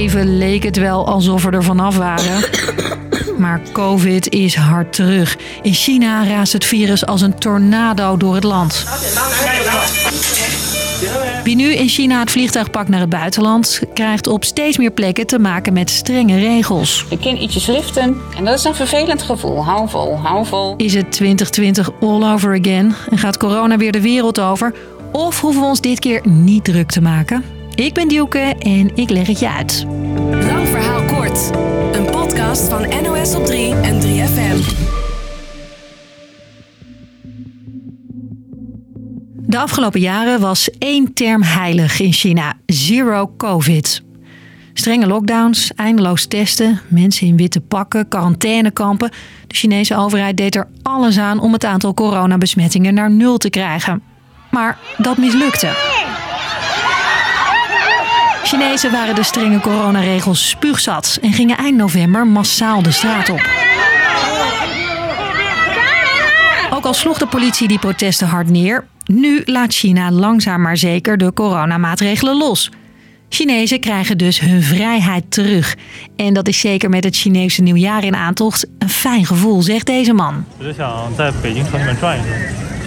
Even leek het wel alsof we er vanaf waren. Maar COVID is hard terug. In China raast het virus als een tornado door het land. Wie nu in China het vliegtuig pakt naar het buitenland, krijgt op steeds meer plekken te maken met strenge regels. Je kan ietsjes liften en dat is een vervelend gevoel. Hou vol, hou vol. Is het 2020 all over again en gaat corona weer de wereld over? Of hoeven we ons dit keer niet druk te maken? Ik ben Dielke en ik leg het je uit. Lang verhaal kort. Een podcast van NOS op 3 en 3FM. De afgelopen jaren was één term heilig in China: zero COVID. Strenge lockdowns, eindeloos testen, mensen in witte pakken, quarantainekampen. De Chinese overheid deed er alles aan om het aantal coronabesmettingen naar nul te krijgen. Maar dat mislukte. Chinezen waren de strenge coronaregels spuugzat en gingen eind november massaal de straat op. Ook al sloeg de politie die protesten hard neer, nu laat China langzaam maar zeker de coronamaatregelen los. Chinezen krijgen dus hun vrijheid terug. En dat is zeker met het Chinese nieuwjaar in aantocht een fijn gevoel, zegt deze man. Ik Beijing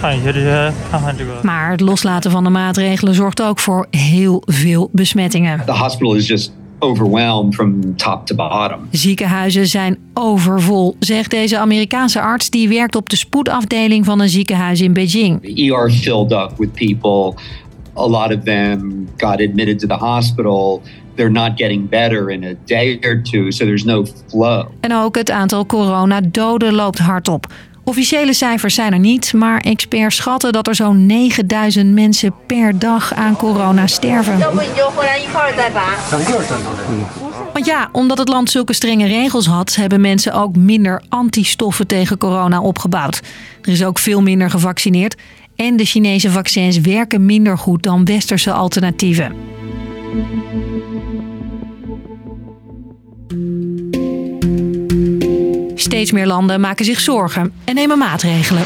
gaan jullie eh, gaan gaan doen. Maar het loslaten van de maatregelen zorgt ook voor heel veel besmettingen. The hospital is just overwhelmed from top to bottom. Ziekenhuizen zijn overvol, zegt deze Amerikaanse arts die werkt op de spoedafdeling van een ziekenhuis in Beijing. The ER filled up with people. A lot of them got admitted to the hospital. They're not getting better in a day or two, so there's no flow. En ook het aantal coronadoden loopt hard op. Officiële cijfers zijn er niet, maar experts schatten dat er zo'n 9000 mensen per dag aan corona sterven. Want ja, omdat het land zulke strenge regels had, hebben mensen ook minder antistoffen tegen corona opgebouwd. Er is ook veel minder gevaccineerd en de Chinese vaccins werken minder goed dan westerse alternatieven. Steeds meer landen maken zich zorgen en nemen maatregelen.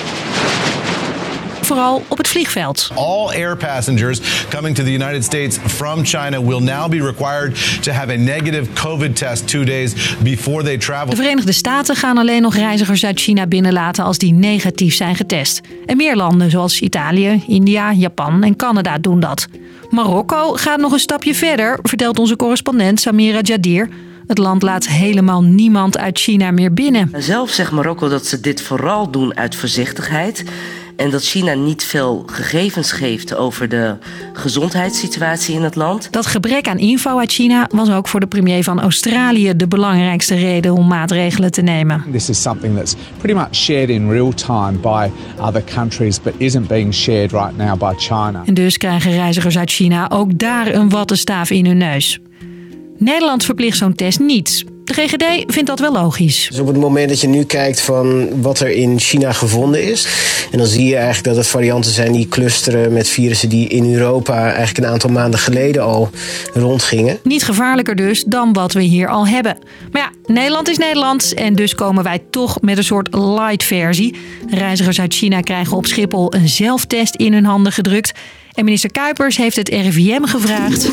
Vooral op het vliegveld. All air passengers coming to the United States from China will now be required to have a negative COVID test two days before they travel. De Verenigde Staten gaan alleen nog reizigers uit China binnenlaten als die negatief zijn getest. En meer landen zoals Italië, India, Japan en Canada doen dat. Marokko gaat nog een stapje verder, vertelt onze correspondent Samira Jadir. Het land laat helemaal niemand uit China meer binnen. Zelf zegt Marokko dat ze dit vooral doen uit voorzichtigheid. En dat China niet veel gegevens geeft over de gezondheidssituatie in het land. Dat gebrek aan info uit China was ook voor de premier van Australië de belangrijkste reden om maatregelen te nemen. This is something that's pretty much shared in real time by other countries, but isn't being shared right now by China. En dus krijgen reizigers uit China ook daar een wattenstaaf in hun neus. Nederland verplicht zo'n test niet. De GGD vindt dat wel logisch. Dus op het moment dat je nu kijkt van wat er in China gevonden is. En dan zie je eigenlijk dat het varianten zijn die clusteren met virussen die in Europa eigenlijk een aantal maanden geleden al rondgingen. Niet gevaarlijker dus dan wat we hier al hebben. Maar ja, Nederland is Nederland en dus komen wij toch met een soort light versie. Reizigers uit China krijgen op Schiphol een zelftest in hun handen gedrukt. En minister Kuipers heeft het RIVM gevraagd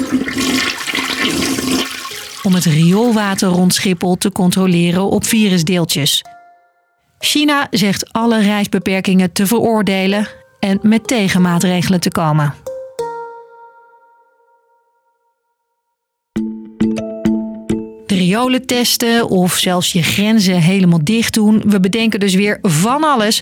om het rioolwater rond Schiphol te controleren op virusdeeltjes. China zegt alle reisbeperkingen te veroordelen en met tegenmaatregelen te komen. De riolen testen of zelfs je grenzen helemaal dicht doen. We bedenken dus weer van alles.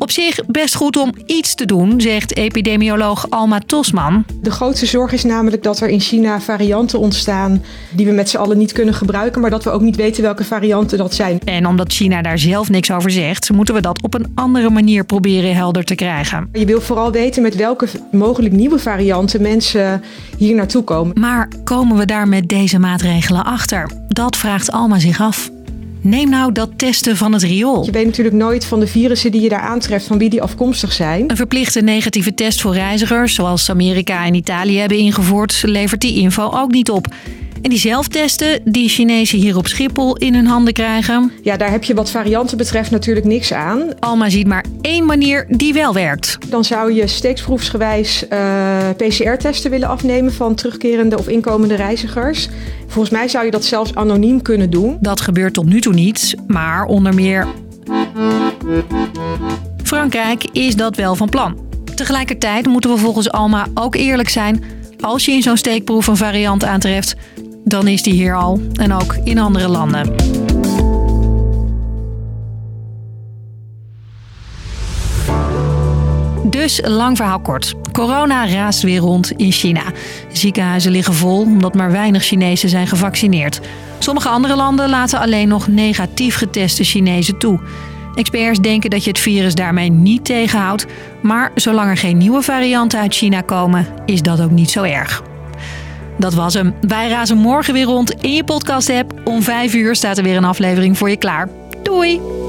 Op zich best goed om iets te doen, zegt epidemioloog Alma Tosman. De grootste zorg is namelijk dat er in China varianten ontstaan die we met z'n allen niet kunnen gebruiken, maar dat we ook niet weten welke varianten dat zijn. En omdat China daar zelf niks over zegt, moeten we dat op een andere manier proberen helder te krijgen. Je wil vooral weten met welke mogelijk nieuwe varianten mensen hier naartoe komen. Maar komen we daar met deze maatregelen achter? Dat vraagt Alma zich af. Neem nou dat testen van het riool. Je weet natuurlijk nooit van de virussen die je daar aantreft, van wie die afkomstig zijn. Een verplichte negatieve test voor reizigers, zoals Amerika en Italië hebben ingevoerd, levert die info ook niet op. En die zelftesten die Chinezen hier op Schiphol in hun handen krijgen. Ja, daar heb je wat varianten betreft natuurlijk niks aan. Alma ziet maar één manier die wel werkt. Dan zou je steeksproefsgewijs uh, PCR-testen willen afnemen van terugkerende of inkomende reizigers. Volgens mij zou je dat zelfs anoniem kunnen doen. Dat gebeurt tot nu toe niet, maar onder meer. Frankrijk is dat wel van plan. Tegelijkertijd moeten we volgens Alma ook eerlijk zijn. Als je in zo'n steekproef een variant aantreft, dan is die hier al en ook in andere landen. Dus lang verhaal kort. Corona raast weer rond in China. Ziekenhuizen liggen vol omdat maar weinig Chinezen zijn gevaccineerd. Sommige andere landen laten alleen nog negatief geteste Chinezen toe. Experts denken dat je het virus daarmee niet tegenhoudt. Maar zolang er geen nieuwe varianten uit China komen, is dat ook niet zo erg. Dat was hem. Wij razen morgen weer rond in je podcast-app. Om 5 uur staat er weer een aflevering voor je klaar. Doei!